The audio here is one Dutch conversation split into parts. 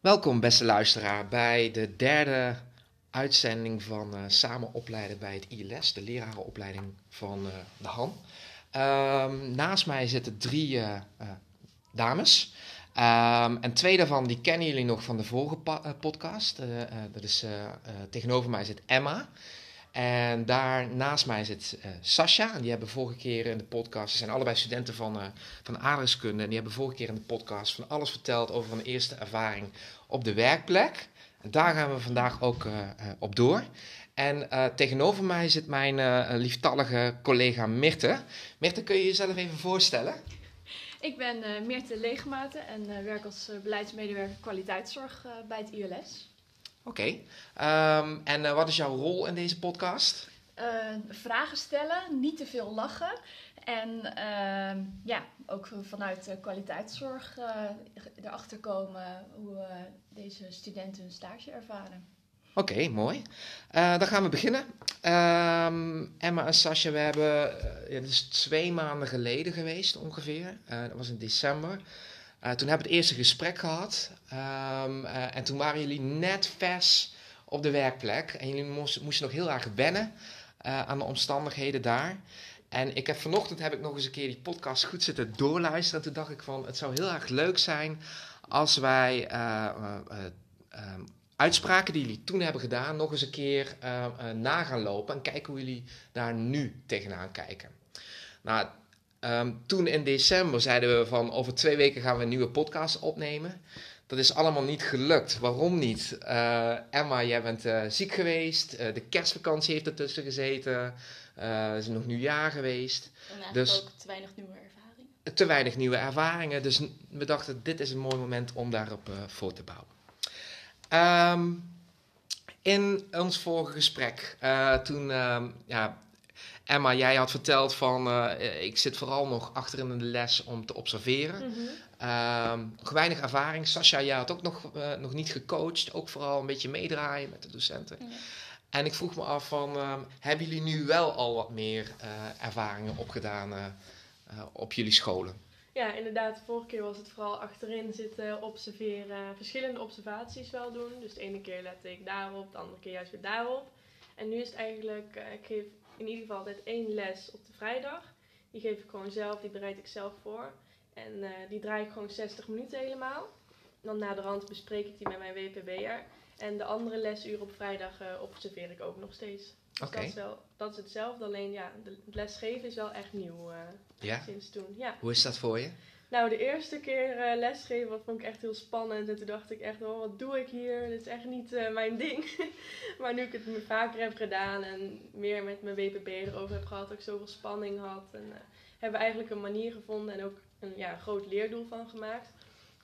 Welkom, beste luisteraar, bij de derde uitzending van uh, Samen opleiden bij het ILS, de lerarenopleiding van uh, de Han. Um, naast mij zitten drie uh, dames. Um, en twee daarvan die kennen jullie nog van de vorige podcast. dat is tegenover mij zit Emma. En daar naast mij zit uh, Sascha. En die hebben vorige keer in de podcast. Ze zijn allebei studenten van, uh, van aardrijkskunde. En die hebben vorige keer in de podcast van alles verteld over hun eerste ervaring op de werkplek. En daar gaan we vandaag ook uh, op door. En tegenover mij zit mijn lieftallige collega Mirte. Mirte, kun je jezelf even voorstellen? Ik ben Meerte Leegmaten en werk als beleidsmedewerker kwaliteitszorg bij het ILS. Oké. Okay. Um, en uh, wat is jouw rol in deze podcast? Uh, vragen stellen, niet te veel lachen. En uh, ja, ook vanuit kwaliteitszorg uh, erachter komen hoe deze studenten hun stage ervaren. Oké, okay, mooi. dan gaan we beginnen. Ehm, Emma en Sascha, we hebben, het is twee maanden geleden geweest ongeveer. dat was in december. Uh, toen hebben we het eerste gesprek gehad. Um, uh, en toen waren jullie net vers op de werkplek. En jullie moesten, moesten nog heel erg wennen uh, aan de omstandigheden daar. En ik heb vanochtend heb ik nog eens een keer die podcast goed zitten doorluisteren. En toen dacht ik van, het zou heel erg leuk zijn als wij um, uitspraken die jullie toen hebben gedaan nog eens een keer na gaan lopen. En kijken hoe jullie daar nu tegenaan kijken. Nou, Um, toen in december zeiden we van over twee weken gaan we een nieuwe podcast opnemen. Dat is allemaal niet gelukt. Waarom niet? Uh, Emma, jij bent uh, ziek geweest. Uh, de kerstvakantie heeft ertussen gezeten. er is nog nieuwjaar geweest. En dus ook te weinig nieuwe ervaringen. Te weinig nieuwe ervaringen. Dus we dachten, dit is een mooi moment om daarop voor te bouwen. Um, in ons vorige gesprek, toen um, ja, Emma, jij had verteld van uh, ik zit vooral nog achter in de les om te observeren. Mm -hmm. weinig ervaring. Sascha, jij had ook nog, uh, nog niet gecoacht. Ook vooral een beetje meedraaien met de docenten. Mm -hmm. En ik vroeg me af van, uh, hebben jullie nu wel al wat meer ervaringen opgedaan op jullie scholen? Ja, inderdaad. De vorige keer was het vooral achterin zitten, observeren, verschillende observaties wel doen. Dus de ene keer lette ik daarop, de andere keer juist weer daarop. En nu is het eigenlijk, ik geef in ieder geval altijd één les op de vrijdag. Die geef ik gewoon zelf, die bereid ik zelf voor. En uh, die draai ik gewoon 60 minuten helemaal. Dan na de rand bespreek ik die met mijn WPB'er. En de andere lesuren op vrijdag uh, observeer ik ook nog steeds. Dus okay. dat, is wel, dat is hetzelfde, alleen ja, de, lesgeven is wel echt nieuw uh, ja? sinds toen. Ja. Hoe is dat voor je? Nou, de eerste keer uh, lesgeven dat vond ik echt heel spannend. En toen dacht ik echt, oh, wat doe ik hier? Dit is echt niet uh, mijn ding. maar nu ik het vaker heb gedaan en meer met mijn WPB erover heb gehad, dat ik zoveel spanning had. En uh, hebben we eigenlijk een manier gevonden en ook een ja, groot leerdoel van gemaakt.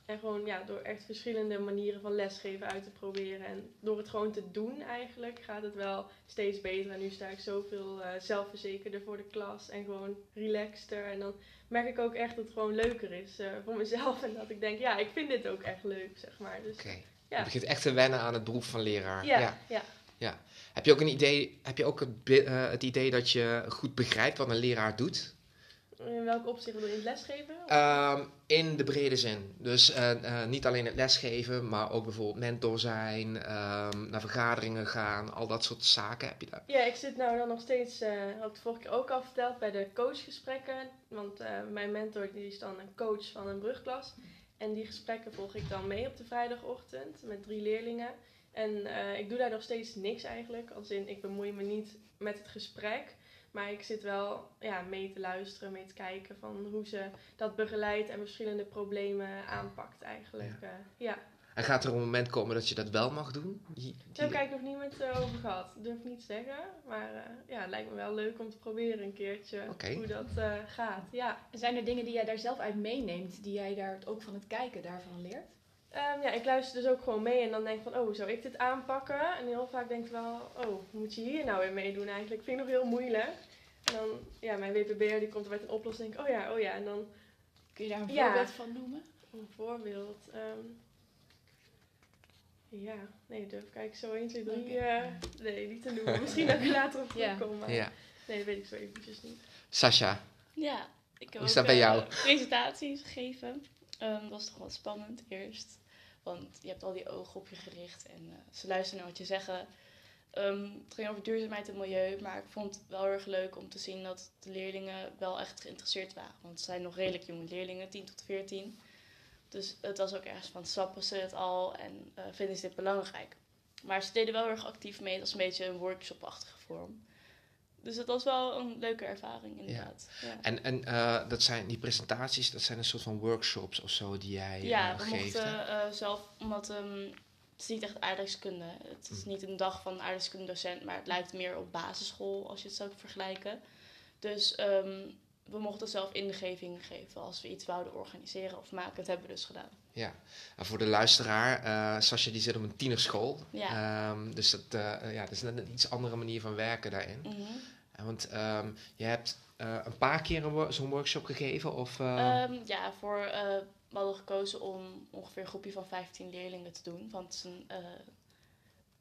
En gewoon ja, door echt verschillende manieren van lesgeven uit te proberen. En door het gewoon te doen eigenlijk gaat het wel steeds beter. En nu sta ik zoveel uh, zelfverzekerder voor de klas en gewoon relaxter. En dan merk ik ook echt dat het gewoon leuker is uh, voor mezelf. En dat ik denk, ja, ik vind dit ook echt leuk, zeg maar. Dus, okay. ja. Je begint echt te wennen aan het beroep van leraar. Ja, ja. ja. ja. Heb je ook een idee, heb je ook het, uh, het idee dat je goed begrijpt wat een leraar doet? In welk opzicht wil je in het lesgeven? Um, in de brede zin. Dus uh, uh, niet alleen het lesgeven, maar ook bijvoorbeeld mentor zijn, um, naar vergaderingen gaan, al dat soort zaken heb je daar. Ja, ik zit nou dan nog steeds, uh, had ik de vorige keer ook al verteld, bij de coachgesprekken. Want mijn mentor die is dan een coach van een brugklas. En die gesprekken volg ik dan mee op de vrijdagochtend met drie leerlingen. En ik doe daar nog steeds niks eigenlijk. Als in, ik bemoei me niet met het gesprek. Maar ik zit wel ja, mee te luisteren, mee te kijken van hoe ze dat begeleidt en verschillende problemen aanpakt eigenlijk. Ja. Uh, ja. En gaat er een moment komen dat je dat wel mag doen? Die, Daar heb ik nog niet met uh, over gehad. Dat durf ik niet te zeggen. Maar uh, ja, het lijkt me wel leuk om te proberen een keertje okay. hoe dat uh, gaat. Ja. Zijn er dingen die jij daar zelf uit meeneemt, die jij daar ook van het kijken daarvan leert? Um, ja, ik luister dus ook gewoon mee en dan denk ik van, oh, zou ik dit aanpakken? En heel vaak denk ik wel, oh, moet je hier nou weer meedoen eigenlijk? Vind ik nog heel moeilijk. En dan, ja, mijn WPB'er die komt er met een oplossing. Denk ik, oh ja, oh ja. En dan... Kun je daar een voorbeeld van noemen? Een voorbeeld? Um, ja, nee, durf kijk zo 1, 2, 3. Okay. Uh, nee, niet te noemen. Misschien dat ik later op terugkom. Maar ja. nee, dat weet ik zo eventjes niet. Sascha. Ja, ik heb Hoe is dat bij jou? presentaties gegeven. Um, dat was toch wel spannend eerst. Want je hebt al die ogen op je gericht en eh, ze luisteren naar wat je zeggen. Ehm, het ging over duurzaamheid en milieu, maar ik vond het wel erg leuk om te zien dat de leerlingen wel echt geïnteresseerd waren. Want het zijn nog redelijk jonge leerlingen, 10 tot 14. Dus het was ook ergens van, snappen ze het al en eh, vinden ze dit belangrijk? Maar ze deden wel erg actief mee, dat was een beetje een workshop-achtige vorm. Dus het was wel een leuke ervaring, inderdaad. Ja, En, en eh, dat zijn die presentaties, dat zijn een soort van workshops of zo die jij ja eh, we geeft. hè? mochten eh, zelf, omdat ehm, het is niet echt aardrijkskunde. Het is Hm. niet een dag van aardrijkskundedocent, maar het lijkt meer op basisschool als je het zou vergelijken. Dus ehm, we mochten zelf ingeving geven als we iets wouden organiseren of maken. Dat hebben we dus gedaan. Ja, en voor de luisteraar, eh Sascha die zit op een tienerschool. Ja. Ehm, dus dat, ja, dat is net een iets andere manier van werken daarin. En Want ehm, je hebt eh, een paar keer een wo- zo'n workshop gegeven of... eh, Ehm, ja, voor, eh, we hadden gekozen om ongeveer een groepje van 15 leerlingen te doen. Want het is een, eh,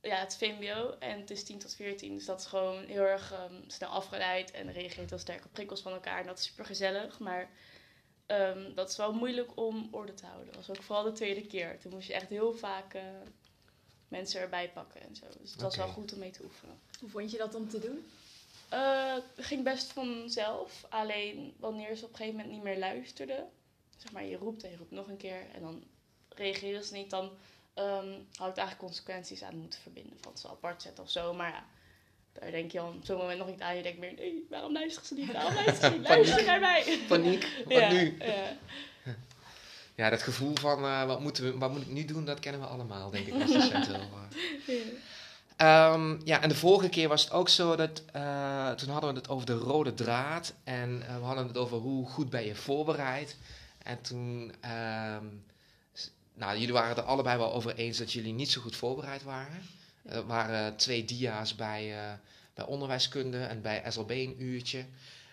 ja, het is VMBO en het is 10 tot 14. Dus dat is gewoon heel erg ehm, snel afgeleid en reageert heel sterk op prikkels van elkaar. En dat is super gezellig. Maar ehm, dat is wel moeilijk om orde te houden. Dat was ook vooral de tweede keer. Toen moest je echt heel vaak eh, mensen erbij pakken en zo. Dus het was wel goed om mee te oefenen. Hoe vond je dat om te doen? Eh, het ging best vanzelf. Alleen wanneer ze op een gegeven moment niet meer luisterden. Zeg maar, je roept en je roept nog een keer. En dan reageren ze niet. Dan ehm had ik eigenlijk consequenties aan moeten verbinden. Van ze apart zetten of zo. Maar ja, daar denk je op zo'n moment nog niet aan. Je denkt meer, nee, waarom luisteren ze niet? Waarom luisteren ze niet? Luister naar mij! Paniek, wat ja, nu? Ja. Ja, dat gevoel van eh, wat, moeten we, wat moet ik nu doen, dat kennen we allemaal, denk ik als docent wel. eh. Ehm, ja, en de vorige keer was het ook zo dat eh, toen hadden we het over de rode draad en eh, we hadden het over hoe goed ben je voorbereid. En toen, ehm, nou, jullie waren er allebei wel over eens dat jullie niet zo goed voorbereid waren. Er waren twee dia's bij, eh, bij onderwijskunde en bij SLB een uurtje.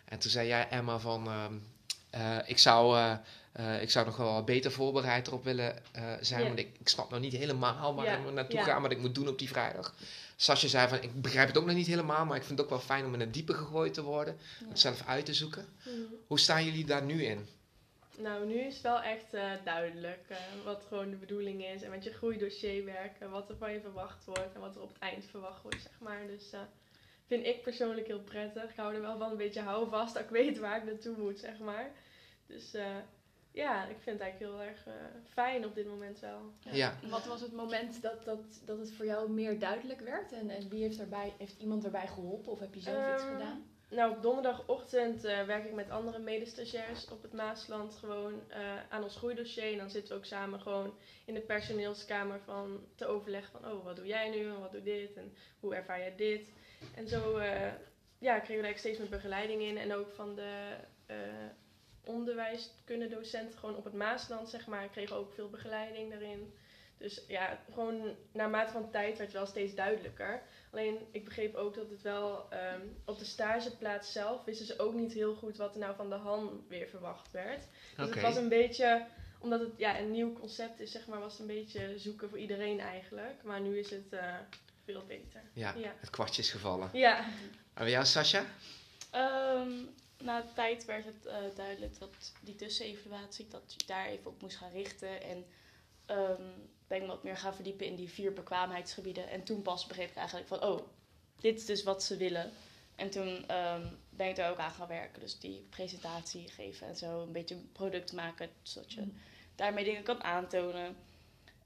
En toen zei jij, Emma, van ehm, eh, ik, zou, eh, ik zou nog wel beter voorbereid erop willen eh, zijn. Ja. Want ik, ik snap nog niet helemaal waar Ja, ik naartoe ja. ga, wat ik moet doen op die vrijdag. Sasje zei van, ik begrijp het ook nog niet helemaal, maar ik vind het ook wel fijn om in het diepe gegooid te worden. Het zelf uit te zoeken. Mhm. Hoe staan jullie daar nu in? Nou, nu is het wel echt eh, duidelijk wat gewoon de bedoeling is. En met je groeidossier werken, wat er van je verwacht wordt en wat er op het eind verwacht wordt, zeg maar. Dus vind ik persoonlijk heel prettig. Ik hou er wel van een beetje houvast, dat ik weet waar ik naartoe moet, zeg maar. Dus ja, ik vind het eigenlijk heel erg eh, fijn op dit moment wel. Ja. Wat was het moment dat, dat, dat het voor jou meer duidelijk werd? En, en wie heeft, daarbij, heeft iemand erbij geholpen of heb je zelf iets Ehm, gedaan? Nou, op donderdagochtend eh, werk ik met andere medestagiairs op het Maasland gewoon eh, aan ons groeidossier. En dan zitten we ook samen gewoon in de personeelskamer van te overleggen van, oh, wat doe jij nu en wat doe dit en hoe ervaar jij dit. En zo eh, ja, kregen we daar steeds meer begeleiding in. En ook van de eh onderwijskundedocent gewoon op het Maasland, zeg maar, kregen ook veel begeleiding daarin. Dus ja, gewoon naarmate van tijd werd het wel steeds duidelijker. Alleen ik begreep ook dat het wel ehm, op de stageplaats zelf wisten ze ook niet heel goed wat er nou van de Han weer verwacht werd. Dus het was een beetje, omdat het ja, een nieuw concept is, zeg maar, was het een beetje zoeken voor iedereen eigenlijk. Maar nu is het eh, veel beter. Ja, Ja. het kwartje is gevallen. Ja. En bij jou, Sascha? Ehm, na de tijd werd het eh, duidelijk dat die tussenevaluatie, dat je daar even op moest gaan richten. En ehm, ik denk wat meer gaan verdiepen in die vier bekwaamheidsgebieden. En toen pas begreep ik eigenlijk van, oh, dit is dus wat ze willen. En toen ehm, ben ik daar ook aan gaan werken. Dus die presentatie geven en zo, een beetje een product maken, zodat je daarmee dingen kan aantonen.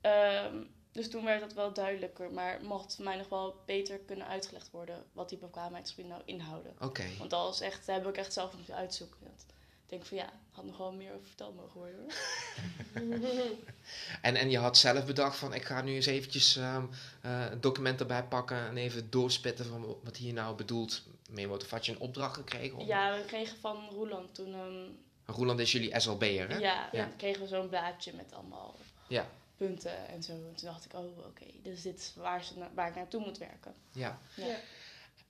Ehm, dus toen werd dat wel duidelijker, maar mocht voor mij nog wel beter kunnen uitgelegd worden wat die bekwaamheidsgebieden nou inhouden. Oké. Want dat was echt, daar heb ik echt zelf moeten uitzoeken. Dat, ik denk van ja, had nog wel meer over verteld mogen worden hoor. En, en je had zelf bedacht van, ik ga nu eens eventjes ehm, eh, een document erbij pakken en even doorspitten van wat hier nou bedoeld mee wordt. Of had je een opdracht gekregen? Om... Ja, we kregen van Roeland toen een, Roeland is jullie SLB'er, hè? ja, Ja. dan kregen we zo'n blaadje met allemaal Ja. Punten en zo. En toen dacht ik, oh oké, dus dit is waar, ze na- waar ik naartoe moet werken. ja. Ja.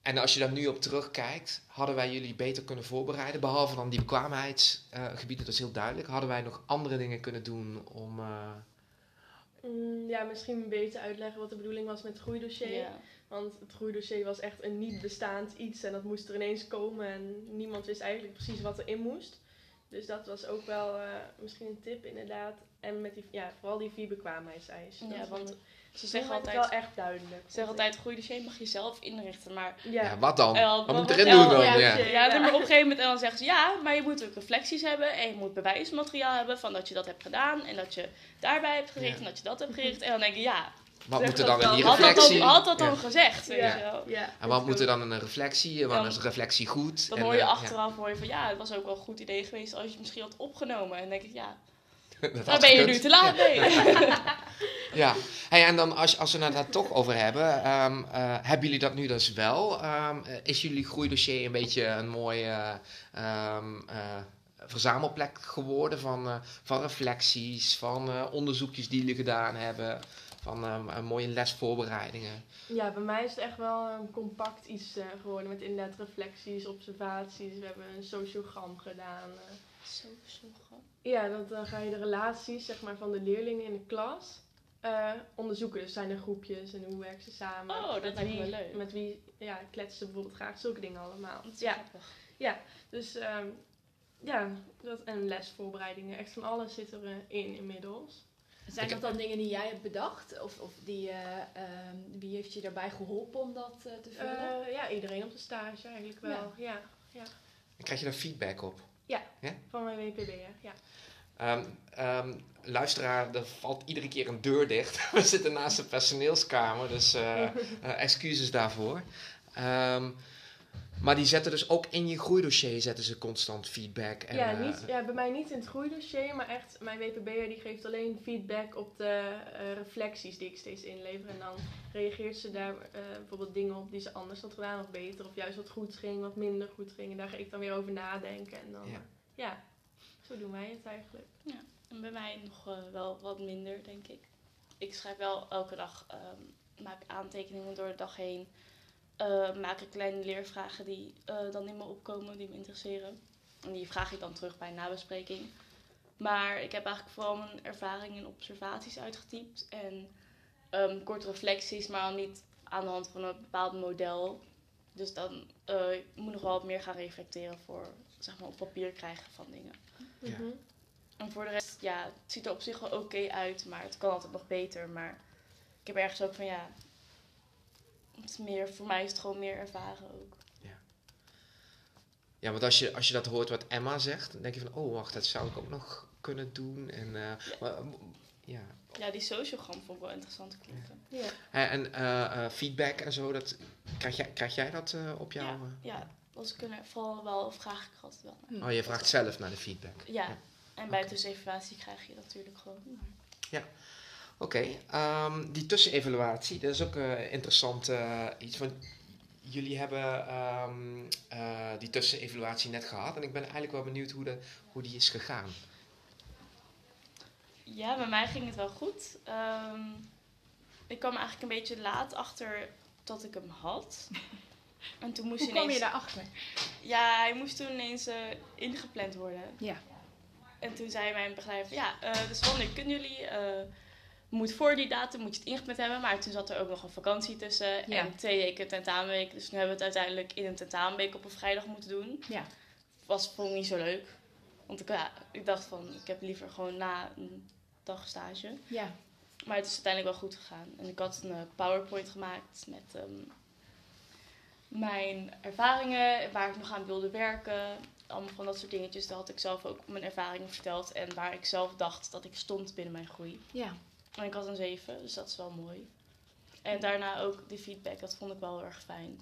En als je daar nu op terugkijkt, hadden wij jullie beter kunnen voorbereiden? Behalve dan die bekwaamheidsgebieden, dat is heel duidelijk. Hadden wij nog andere dingen kunnen doen om... eh, Mm, ja, misschien beter uitleggen wat de bedoeling was met het groeidossier. Ja. Want het groeidossier was echt een niet bestaand iets en dat moest er ineens komen en niemand wist eigenlijk precies wat erin moest. Dus dat was ook wel eh, misschien een tip inderdaad. En met die, ja, vooral die vier bekwaamheidseisen. Ja, Dat want Ze zeggen altijd, wel echt duidelijk. ze zeggen altijd, goede dossier mag je zelf inrichten. Maar Ja, Ja, wat dan? Ja, wat moet erin doen dan? ja, Ja. maar op een gegeven moment en dan zeggen ze ja, maar je moet ook reflecties hebben en je moet bewijsmateriaal hebben van dat je dat hebt gedaan en dat je daarbij hebt gericht Ja. en dat je dat hebt gericht. En dan denk je ja, Wat moet er dan in die wel. had dat, reflectie? dan, had dat dan gezegd, Ja. En wat moet er dan in een reflectie? Wanneer Dan- is een reflectie goed? Dan hoor je eh, ja. achteraf hoor je van ja, het was ook wel een goed idee geweest als je het misschien had opgenomen. En dan denk ik ja, Dat daar ben je nu te laat mee. Ja, hey, en dan als, als we het daar toch over hebben, ehm, eh, hebben jullie dat nu dus wel? Ehm, eh, is jullie groeidossier een beetje een mooie ehm, eh, verzamelplek geworden van, eh, van reflecties, van eh, onderzoekjes die jullie gedaan hebben, van mooie lesvoorbereidingen? Ja, bij mij is het echt wel een compact iets geworden. Met inderdaad reflecties, observaties. We hebben een sociogram gedaan. eh. Zo, zo grappig. Ja, dat, dan ga je de relaties zeg maar, van de leerlingen in de klas eh, onderzoeken. Dus zijn er groepjes en hoe werken ze samen. Oh, dat met lijkt me wie, wel leuk. Met wie ja, kletsen ze bijvoorbeeld graag, zulke dingen allemaal. Dat is Ja, grappig. dus ehm, ja, dat, en lesvoorbereidingen. Echt van alles zit erin in inmiddels. Zijn dat dan dingen die jij hebt bedacht? Of, of die, eh, ehm, wie heeft je daarbij geholpen om dat eh, te vullen? Eh, ja, iedereen op de stage eigenlijk wel. Ja. Krijg je daar feedback op? Van mijn WPB, ja. Ehm, ehm, luisteraar, er valt iedere keer een deur dicht. We zitten naast de personeelskamer, dus eh, eh, excuses daarvoor. Ehm, maar die zetten dus ook in je groeidossier zetten ze constant feedback. En, ja, eh, niet, ja, bij mij niet in het groeidossier, maar echt mijn WPB'er die geeft alleen feedback op de eh, reflecties die ik steeds inlever. En dan reageert ze daar eh, bijvoorbeeld dingen op die ze anders had gedaan of beter. Of juist wat goed ging, wat minder goed ging. En daar ga ik dan weer over nadenken. En dan, Ja. ja, ja zo doen wij het eigenlijk. En bij mij nog wel wat minder, denk ik. Ik schrijf wel elke dag, ehm, maak aantekeningen door de dag heen. Eh, maak ik kleine leervragen die eh, dan in me opkomen, die me interesseren. En die vraag ik dan terug bij een nabespreking. Maar ik heb eigenlijk vooral mijn ervaringen en observaties uitgetypt. En ehm, korte reflecties, maar dan niet aan de hand van een bepaald model. Dus dan eh, ik moet nog wel wat meer gaan reflecteren voor zeg maar, op papier krijgen van dingen. Ja. Mhm. En voor de rest, ja, het ziet er op zich wel oké uit, maar het kan altijd nog beter. Maar ik heb ergens ook van, ja, het is meer, voor mij is het gewoon meer ervaren ook. Ja, want als je, als je dat hoort wat Emma zegt, dan denk je van, oh wacht, dat zou ik ook nog kunnen doen. En, eh, maar, eh, ja. Ja, die sociogram vond ik wel interessant klinken. Ja. En eh, eh, feedback en zo, dat, krijg, jij, krijg jij dat eh, op jou? Ja, ja, als ik er vooral wel, vraag ik altijd wel naar. Oh, je vraagt zelf naar de feedback. Ja, Ja. en bij Oké. tussenevaluatie krijg je natuurlijk gewoon. Oké, ehm, die tussenevaluatie, dat is ook eh, interessant eh, iets. Want jullie hebben ehm, eh, die tussenevaluatie net gehad en ik ben eigenlijk wel benieuwd hoe, de, hoe die is gegaan. Ja, bij mij ging het wel goed. Ehm, ik kwam eigenlijk een beetje laat achter dat ik hem had. En toen moest Hoe kwam je ineens... daarachter? Ja, hij moest toen ineens eh, ingepland worden. Ja. En toen zei mijn begeleider van ja, eh dus wanneer kunnen jullie? eh moet voor die datum moet je het ingepland hebben. Maar toen zat er ook nog een vakantie tussen Ja. en twee weken tentamenweek. Dus nu hebben we het uiteindelijk in een tentamenweek op een vrijdag moeten doen. Ja. Was vond ik niet zo leuk. Want ik, ja, ik dacht van ik heb liever gewoon na een dag stage. Ja. Maar het is uiteindelijk wel goed gegaan. En ik had een eh, PowerPoint gemaakt met ehm, mijn ervaringen, waar ik nog aan wilde werken. Allemaal van dat soort dingetjes. Daar had ik zelf ook mijn ervaringen verteld. En waar ik zelf dacht dat ik stond binnen mijn groei. Ja. En ik had een 7, dus dat is wel mooi. En daarna ook de feedback, dat vond ik wel heel erg fijn.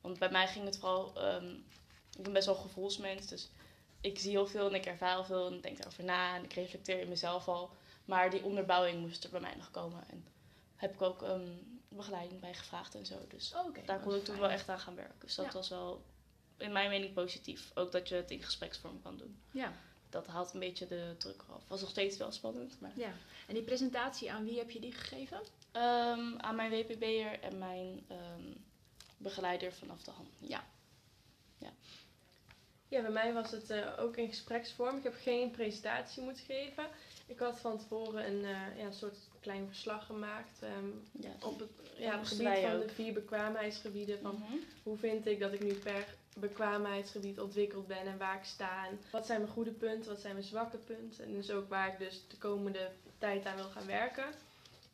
Want bij mij ging het vooral, ehm, ik ben best wel een gevoelsmens, dus ik zie heel veel en ik ervaar heel veel en ik denk erover na en ik reflecteer in mezelf al. Maar die onderbouwing moest er bij mij nog komen en heb ik ook ehm, begeleiding bij gevraagd en zo. Dus Oh, daar kon ik toen fijn. wel echt aan gaan werken. Dus dat Ja. was wel, in mijn mening, positief. Ook dat je het in gespreksvorm kan doen. Ja. Dat haalt een beetje de druk eraf. Was nog steeds wel spannend, maar... ja. En die presentatie, aan wie heb je die gegeven? Ehm, aan mijn WPB'er en mijn ehm, begeleider vanaf de hand. Ja. Ja, bij mij was het eh, ook in gespreksvorm. Ik heb geen presentatie moeten geven. Ik had van tevoren een eh, ja, soort klein verslag gemaakt ehm, ja. op het, Ja, ja, het gebied van ook. de vier bekwaamheidsgebieden. Van Mhm. hoe vind ik dat ik nu per bekwaamheidsgebied ontwikkeld ben en waar ik sta. En wat zijn mijn goede punten, wat zijn mijn zwakke punten. En dus ook waar ik dus de komende tijd aan wil gaan werken.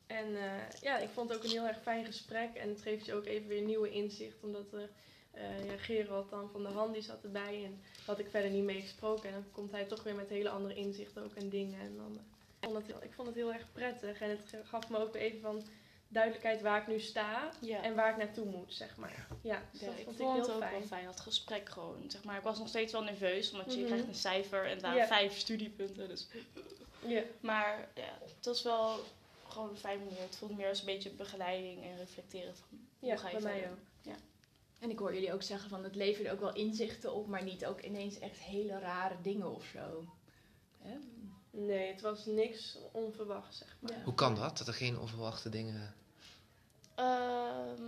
En eh, ja, ik vond het ook een heel erg fijn gesprek. En het geeft je ook even weer nieuwe inzicht. Omdat er, uh, Gerald dan van de hand die zat erbij. En had ik verder niet mee gesproken. En dan komt hij toch weer met hele andere inzichten ook en dingen. En dan, ik, vond het ik vond het heel erg prettig. En het gaf me ook even van duidelijkheid waar ik nu sta Ja. en waar ik naartoe moet, zeg maar. Ja, dus Ja, dat ik vond, vond ik het heel ook fijn. wel fijn, dat gesprek gewoon. Zeg maar, ik was nog steeds wel nerveus, omdat je Mhm. krijgt een cijfer en het Ja. vijf studiepunten. Dus. Ja. Maar ja, het was wel gewoon een fijne manier. Het voelde meer als een beetje begeleiding en reflecteren van hoe Ja, ga je bij mij verder. ook. En ik hoor jullie ook zeggen van het leverde ook wel inzichten op, maar niet ook ineens echt hele rare dingen of zo. Hè? Nee, het was niks onverwachts, zeg maar. Ja. Hoe kan dat? Dat er geen onverwachte dingen... Ehm,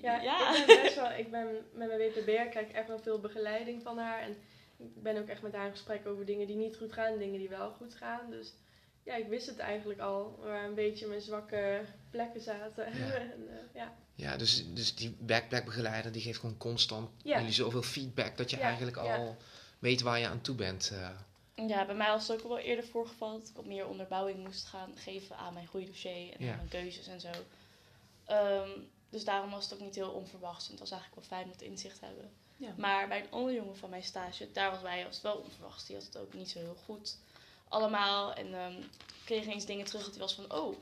Ja, ja. ik ben best wel, ik ben met mijn WPB krijg ik echt wel veel begeleiding van haar. En ik ben ook echt met haar in gesprek over dingen die niet goed gaan en dingen die wel goed gaan. Dus ja, ik wist het eigenlijk al, waar een beetje mijn zwakke plekken zaten. Ja. en, eh, ja. Ja, dus, dus die backpackbegeleider die geeft gewoon constant Ja. jullie zoveel feedback dat je Ja, eigenlijk ja. al weet waar je aan toe bent. eh. Ja, bij mij was het ook wel eerder voorgevallen dat ik wat meer onderbouwing moest gaan geven aan mijn groeidossier en Ja. aan mijn keuzes en zo. Ehm, dus daarom was het ook niet heel onverwachts en het was eigenlijk wel fijn om het inzicht te hebben. Ja. Maar bij een andere jongen van mijn stage, daar was bij was het wel onverwachts. Die had het ook niet zo heel goed allemaal. En ehm kreeg eens dingen terug dat hij was van, oh.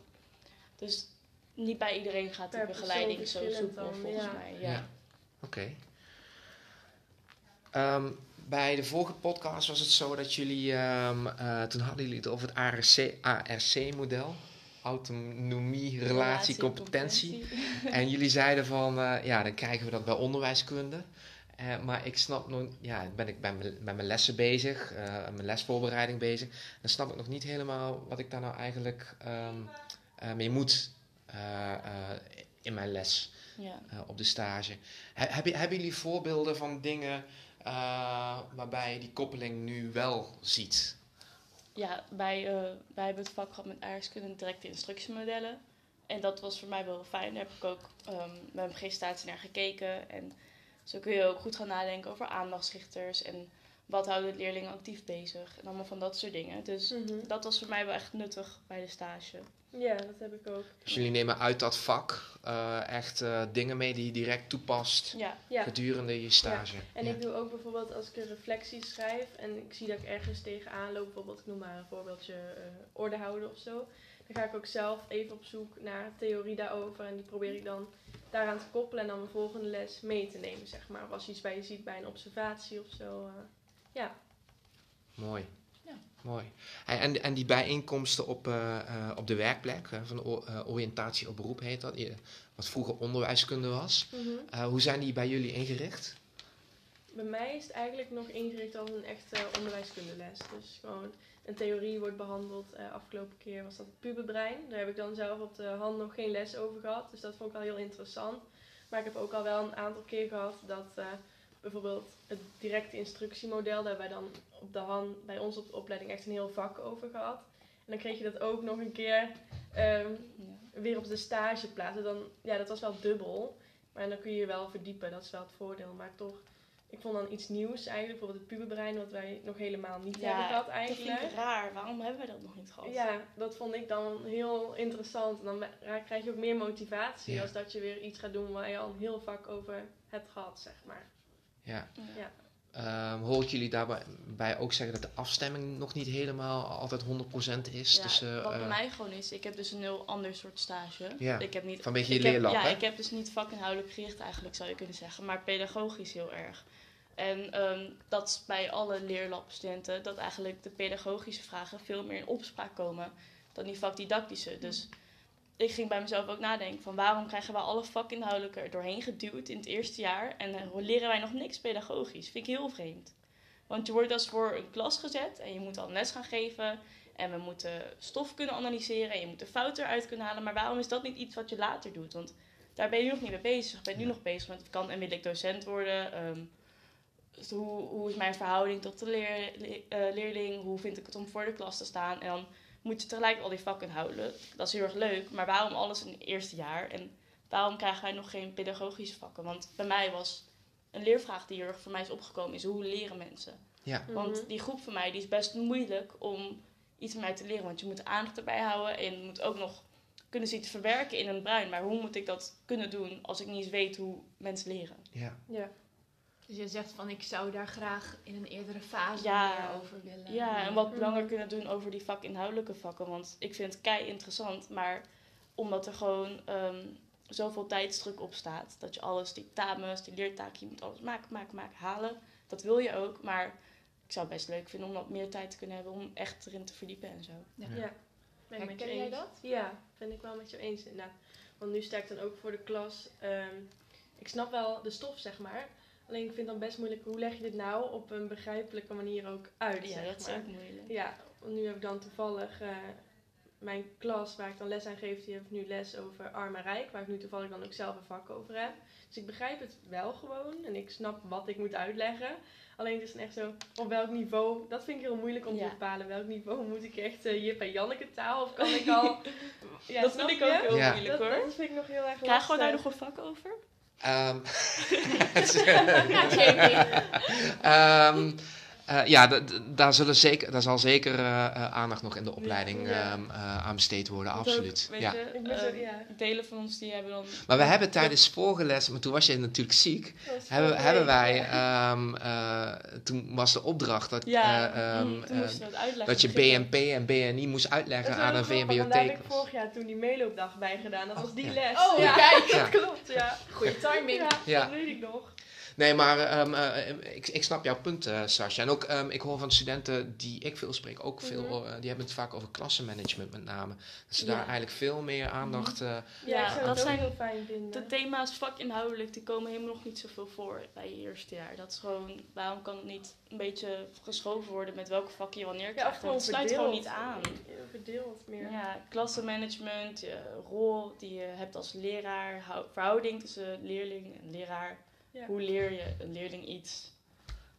Dus niet bij iedereen gaat die begeleiding zo soepel volgens ja. mij. Ja. Ja. Oké. Ehm, bij de vorige podcast was het zo dat jullie, ehm, eh, toen hadden jullie het over het ARC, ARC-model. Autonomie, relatie, competentie. En jullie zeiden van, eh, ja, dan krijgen we dat bij onderwijskunde. Eh, maar ik snap nog, ja, ben ik bij mijn, met mijn lessen bezig, mijn lesvoorbereiding bezig. Dan snap ik nog niet helemaal wat ik daar nou eigenlijk ehm, eh, mee moet in mijn les Ja. op de stage. He- hebben jullie voorbeelden van dingen eh, waarbij je die koppeling nu wel ziet? Ja, wij, eh, wij hebben het vak gehad met aardrijkskunde en directe instructiemodellen. En dat was voor mij wel fijn. Daar heb ik ook ehm, met mijn presentatie naar gekeken. En zo kun je ook goed gaan nadenken over aandachtsrichters en wat houden leerlingen actief bezig. En allemaal van dat soort dingen. Dus Mhm. dat was voor mij wel echt nuttig bij de stage. Ja, dat heb ik ook. Dus jullie nemen uit dat vak eh, echt eh, dingen mee die je direct toepast Ja, Ja. gedurende je stage. En Ja. ik doe ook bijvoorbeeld als ik een reflectie schrijf en ik zie dat ik ergens tegenaan loop, bijvoorbeeld, ik noem maar een voorbeeldje, eh, orde houden of zo. Dan ga ik ook zelf even op zoek naar theorie daarover en die probeer ik dan daaraan te koppelen en dan mijn volgende les mee te nemen, zeg maar. Of als je iets bij je ziet bij een observatie of zo. ja. Mooi. Mooi. En, en die bijeenkomsten op, eh, eh, op de werkplek, van eh, oriëntatie op beroep heet dat, wat vroeger onderwijskunde was. Eh, hoe zijn die bij jullie ingericht? Bij mij is het eigenlijk nog ingericht als een echte onderwijskundeles. Dus gewoon een theorie wordt behandeld. Eh, afgelopen keer was dat het puberbrein. Daar heb ik dan zelf op de hand nog geen les over gehad. Dus dat vond ik wel heel interessant. Maar ik heb ook al wel een aantal keer gehad dat bijvoorbeeld het directe instructiemodel, daar hebben wij dan op de hand bij ons op de opleiding echt een heel vak over gehad. En dan kreeg je dat ook nog een keer ehm, ja. weer op de stage plaatsen. Dan, ja, dat was wel dubbel. Maar dan kun je je wel verdiepen, dat is wel het voordeel. Maar toch, ik vond dan iets nieuws eigenlijk. Bijvoorbeeld het puberbrein, wat wij nog helemaal niet Ja, hebben gehad dat eigenlijk. vind ik raar. Waarom hebben we dat nog niet gehad? Ja, dat vond ik dan heel interessant. En dan krijg je ook meer motivatie Ja. als dat je weer iets gaat doen waar je al een heel vak over hebt gehad, zeg maar. Ja. Ja. Ehm, hoor ik jullie daarbij bij ook zeggen dat de afstemming nog niet helemaal altijd 100% is? Ja, tussen, wat bij eh, mij gewoon is, ik heb dus een heel ander soort stage. Ja, ik heb niet, vanwege je heb- leerlab, Ja, ik heb dus niet vakinhoudelijk gericht eigenlijk, zou je kunnen zeggen, maar pedagogisch heel erg. En ehm, dat is bij alle leerlabstudenten, dat eigenlijk de pedagogische vragen veel meer in opspraak komen dan die vakdidactische. Dus ik ging bij mezelf ook nadenken van waarom krijgen we alle vakinhoudelijke er doorheen geduwd in het eerste jaar en eh, leren wij nog niks pedagogisch. Vind ik heel vreemd. Want je wordt als voor een klas gezet en je moet dan les gaan geven en we moeten stof kunnen analyseren en je moet de fouten eruit kunnen halen. Maar waarom is dat niet iets wat je later doet? Want daar ben je nu nog niet mee bezig. Ik ben nu nog bezig met kan en wil ik docent worden? Ehm, dus hoe, hoe is mijn verhouding tot de leer, le- eh, leerling? Hoe vind ik het om voor de klas te staan? En dan moet je tegelijk al die vakken houden. Dat is heel erg leuk. Maar waarom alles in het eerste jaar? En waarom krijgen wij nog geen pedagogische vakken? Want bij mij was een leervraag die heel erg voor mij is opgekomen, is hoe leren mensen? Ja. Want Mhm. die groep van mij die is best moeilijk om iets van mij te leren. Want je moet aandacht erbij houden en je moet ook nog kunnen zien te verwerken in een brein. Maar hoe moet ik dat kunnen doen als ik niet eens weet hoe mensen leren? Ja. Ja. Dus je zegt van ik zou daar graag in een eerdere fase Ja. meer over willen. Ja, en wat Mhm. langer kunnen doen over die vakinhoudelijke vakken. Want ik vind het kei interessant, maar omdat er gewoon ehm, zoveel tijdsdruk op staat. Dat je alles, die tames, die leertaken, je moet alles maken, maken, maken, halen. Dat wil je ook, maar ik zou het best leuk vinden om wat meer tijd te kunnen hebben om echt erin te verdiepen en zo. Ja. Ben ik jij eens. dat? Ja, ben ik wel met je eens inderdaad. Want nu sta ik dan ook voor de klas. ehm, ik snap wel de stof, zeg maar. Alleen ik vind dan best moeilijk, hoe leg je dit nou op een begrijpelijke manier ook uit, Ja, zeg dat is ook moeilijk. Ja, want nu heb ik dan toevallig eh, mijn klas waar ik dan les aan geef, die heeft nu les over arm en rijk, waar ik nu toevallig dan ook zelf een vak over heb. Dus ik begrijp het wel gewoon en ik snap wat ik moet uitleggen. Alleen het is dan echt zo, op welk niveau, dat vind ik heel moeilijk om Ja. te bepalen. Welk niveau moet ik echt eh, Jip en Janneke taal of kan ik al... ja, dat vind ik ook heel Ja. moeilijk hoor. dat vind ik nog heel erg Krijgen we daar nog een vak over? Ehm, Ja. Ehm, eh, ja, daar, zullen zeker, daar zal zeker eh, eh, aandacht nog in de opleiding Ja. ehm, eh, aan besteed worden, ook, absoluut. weet Ja. je, delen van ons die hebben dan... Maar we hebben tijdens vorige les, maar toen was je natuurlijk ziek, Dat hebben, hebben wij, ehm, eh, toen was de opdracht dat, Ja, dat je. BNP en BNI moest uitleggen Dat aan een want Daar heb ik vorig jaar toen die meeloopdag bij gedaan. Dat Oh, was die ja. les. Oh, ja. kijk. Ja. Dat klopt, ja. Goeie timing. Ja, Ja. dat weet ik nog. Nee, maar ehm, eh, ik, ik snap jouw punt, eh Sascha. En ook, ehm, ik hoor van studenten die ik veel spreek, ook veel, Mhm. die hebben het vaak over klassenmanagement met name. Dat ze Ja. daar eigenlijk veel meer aandacht... eh, Ja, Ja, ik zou dat zijn heel fijn vinden. De thema's vakinhoudelijk, die komen helemaal nog niet zoveel voor bij je eerste jaar. Dat is gewoon, waarom kan het niet een beetje geschoven worden met welke vak je wanneer ja, krijgt? gewoon het sluit verdeeld. gewoon niet aan. Verdeeld meer. Ja, klassenmanagement, je rol die je hebt als leraar, hou- verhouding tussen leerling en leraar. Ja. Hoe leer je een leerling iets?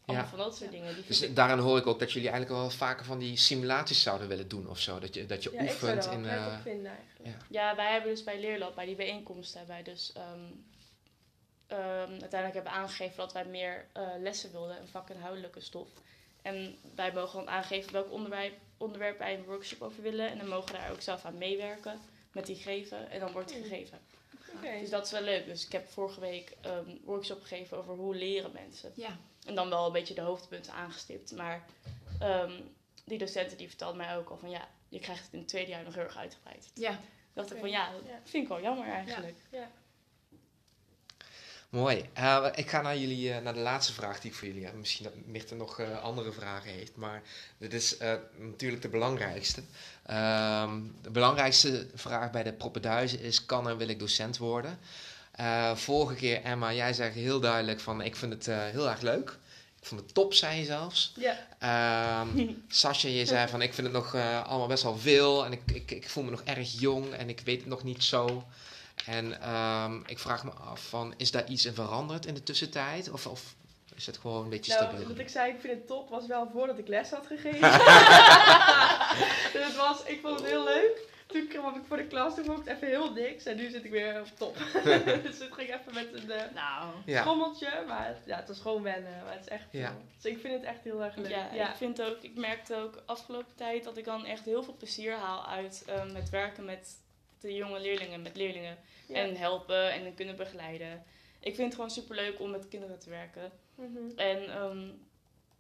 Allemaal Ja. van dat soort dingen. Die Dus ik- daarin hoor ik ook dat jullie eigenlijk wel vaker van die simulaties zouden willen doen of zo. Dat je, dat je Ja, ik zou oefent in... eh, vinden eigenlijk. ja. Ja, wij hebben dus bij Leerlab, bij die bijeenkomst, hebben wij dus ehm, ehm, uiteindelijk hebben aangegeven dat wij meer eh, lessen wilden en vakinhoudelijke stof. En wij mogen dan aangeven welk onderwerp, onderwerp wij een workshop over willen. En dan mogen we daar ook zelf aan meewerken met die geven. En dan wordt die Hmm. gegeven. Dus dat is wel leuk. Dus ik heb vorige week ehm, een workshop gegeven over hoe leren mensen. Ja. En dan wel een beetje de hoofdpunten aangestipt. Maar ehm, die docenten die vertelden mij ook al van ja, je krijgt het in het tweede jaar nog heel erg uitgebreid. Ja. dacht ik van ja, dat Ja. vind ik wel jammer eigenlijk. Mooi. Eh, ik ga naar, jullie, eh, naar de laatste vraag die ik voor jullie heb. Misschien dat Mirte nog eh, andere vragen heeft. Maar dit is natuurlijk de belangrijkste. Ehm, de belangrijkste vraag bij de proppenduizen is... kan en wil ik docent worden? Vorige keer, Emma, jij zei heel duidelijk van... ik vind het heel erg leuk. Ik vond het top, zei je zelfs. Ja. Ehm Sascha, je zei van ik vind het nog allemaal best wel veel en ik, ik, ik voel me nog erg jong en ik weet het nog niet zo. En ehm, ik vraag me af van is daar iets in veranderd in de tussentijd of, of is het gewoon een beetje Nou, stabiel? dat ik zei, ik vind het top, was wel voordat ik les had gegeven. dus het was, ik vond het heel leuk. Toen kwam ik voor de klas, toen vond ik het even heel niks. En nu zit ik weer op top. dus het ging even met een eh, Nou, Ja, schommeltje. Maar het, ja, het was gewoon wennen. Maar het is echt Ja. eh, Dus ik vind het echt heel erg leuk. ja, ik vind ook, ik merkte ook afgelopen tijd dat ik dan echt heel veel plezier haal uit ehm, het werken met de jonge leerlingen, met leerlingen. Ja. En helpen en kunnen begeleiden. Ik vind het gewoon super leuk om met kinderen te werken. Mhm. En ehm,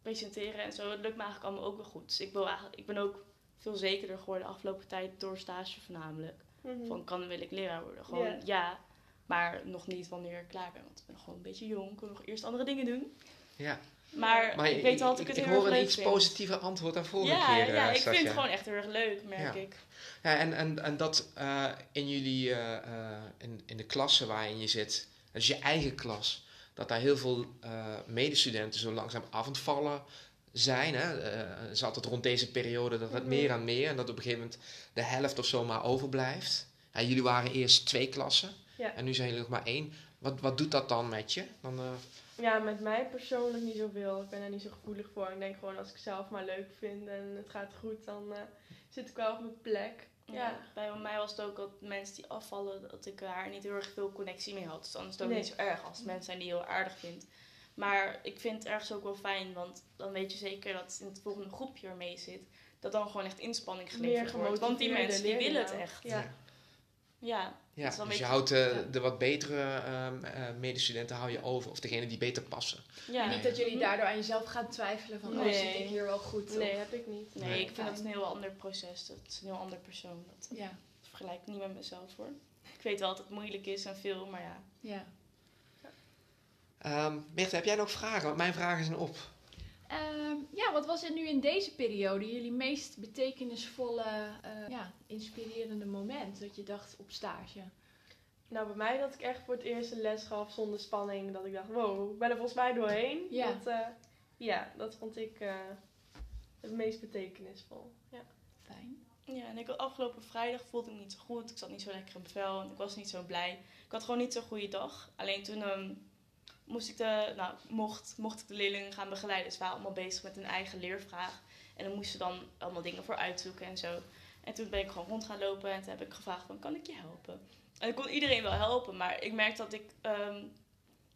presenteren en zo, het lukt me eigenlijk allemaal ook wel goed. Dus ik, wil eigenlijk, ik ben ook veel zekerder geworden de afgelopen tijd door stage voornamelijk. Mhm. Van kan wil ik leraar worden? Gewoon Ja. ja, maar nog niet wanneer ik klaar ben. Want ik ben nog gewoon een beetje jong, ik wil nog eerst andere dingen doen. ja. Maar, Maar ik weet wel dat ik, ik, het ik hoor een iets positiever antwoord dan vorige ja, keer, ja, ik vind het gewoon echt heel erg leuk, merk Ja. ik. Ja, en, en, en dat eh, in jullie, eh, eh, in, in de klasse waarin je zit, dat is je eigen klas, dat daar heel veel medestudenten zo langzaam af aan het vallen zijn. Hè? Het is altijd rond deze periode dat het Mhm. meer en meer en dat op een gegeven moment de helft of zo maar overblijft. Ja, jullie waren eerst twee klassen Ja. en nu zijn jullie nog maar één. Wat, wat doet dat dan met je? Dan, Ja, met mij persoonlijk niet zoveel. Ik ben er niet zo gevoelig voor. Ik denk gewoon als ik zelf maar leuk vind en het gaat goed, dan eh, zit ik wel op mijn plek. Ja. Bij mij was het ook dat mensen die afvallen, dat ik daar niet heel erg veel connectie mee had. Dus dan is het ook Nee. niet zo erg als het mensen zijn die je heel aardig vindt. Maar ik vind het ergens ook wel fijn, want dan weet je zeker dat in het volgende groepje er mee zit, dat dan gewoon echt inspanning geleverd wordt. Want die mensen die willen het echt. Ja. Ja, dus je houdt de, ja. de wat betere ehm, eh, medestudenten hou je over. Of degene die beter passen. ja. En niet dat jullie daardoor aan jezelf gaan twijfelen van, oh, Nee. zit ik hier wel goed? Nee, Of- heb ik niet. Nee, Nee. ik vind dat een heel ander proces. Dat is een heel ander persoon. Dat Ja, vergelijk ik niet met mezelf hoor. Ik weet wel dat het moeilijk is en veel, maar ja. ja. Ehm Mirte, heb jij nog vragen? Want mijn vragen zijn op. Ehm, ja, wat was er nu in deze periode jullie meest betekenisvolle, eh, ja, inspirerende moment dat je dacht op stage? Nou, bij mij dat ik echt voor het eerst een les gaf zonder spanning. Dat ik dacht, wow, ik ben er volgens mij doorheen. Ja. Dat, eh, ja, dat vond ik eh, het meest betekenisvol. Ja. Fijn. Ja, en ik had afgelopen vrijdag voelde ik me niet zo goed. Ik zat niet zo lekker in mijn vel en ik was niet zo blij. Ik had gewoon niet zo'n goede dag. Alleen toen ehm, moest ik de, nou, mocht, mocht ik de leerlingen gaan begeleiden. Ze waren allemaal bezig met hun eigen leervraag. En dan moesten ze dan allemaal dingen voor uitzoeken en zo. En toen ben ik gewoon rond gaan lopen en toen heb ik gevraagd van, kan ik je helpen? En ik kon iedereen wel helpen, maar ik merkte dat ik ehm,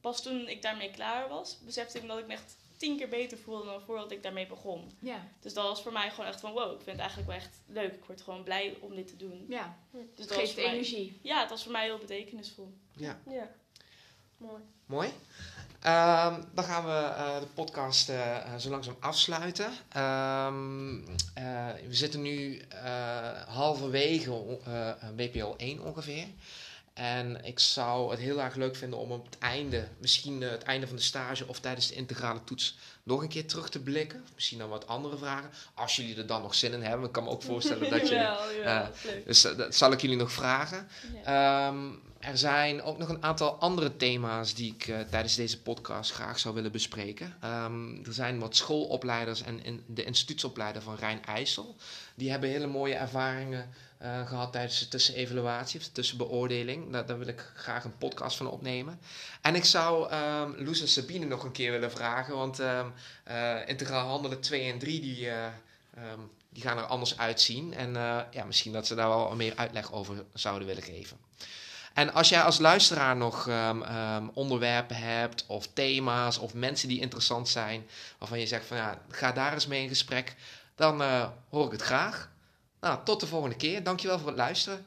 pas toen ik daarmee klaar was, besefte ik dat ik me echt tien keer beter voelde dan voordat ik daarmee begon. Ja, Dus dat was voor mij gewoon echt van wow, ik vind het eigenlijk wel echt leuk. Ik word gewoon blij om dit te doen. ja. Dus Het dat was geeft mij- energie. ja, het was voor mij heel betekenisvol. Ja, Ja, mooi. mooi. Ehm, dan gaan we eh, de podcast eh, eh, zo langzaam afsluiten. Ehm, eh, we zitten nu halverwege WPO 1 ongeveer. En ik zou het heel erg leuk vinden om op het einde, misschien het einde van de stage of tijdens de integrale toets, nog een keer terug te blikken. Misschien dan wat andere vragen. Als jullie er dan nog zin in hebben. Ik kan me ook voorstellen dat je. Leuk. Dus dat zal ik jullie nog vragen. Ja. Ehm, er zijn ook nog een aantal andere thema's die ik eh, tijdens deze podcast graag zou willen bespreken. Ehm, er zijn wat schoolopleiders en in de instituutsopleider van Rijn-IJssel. Die hebben hele mooie ervaringen eh, gehad tijdens de tussenevaluatie of de tussenbeoordeling. Daar, wil ik graag een podcast van opnemen. En ik zou ehm Loes en Sabine nog een keer willen vragen, want ehm, eh, integraal handelen 2 en 3 die, die gaan er anders uitzien. En ja, misschien dat ze daar wel meer uitleg over zouden willen geven. En als jij als luisteraar nog ehm, ehm, onderwerpen hebt, of thema's, of mensen die interessant zijn, waarvan je zegt van ja, ga daar eens mee in gesprek, dan eh, hoor ik het graag. Nou, tot de volgende keer. Dankjewel voor het luisteren.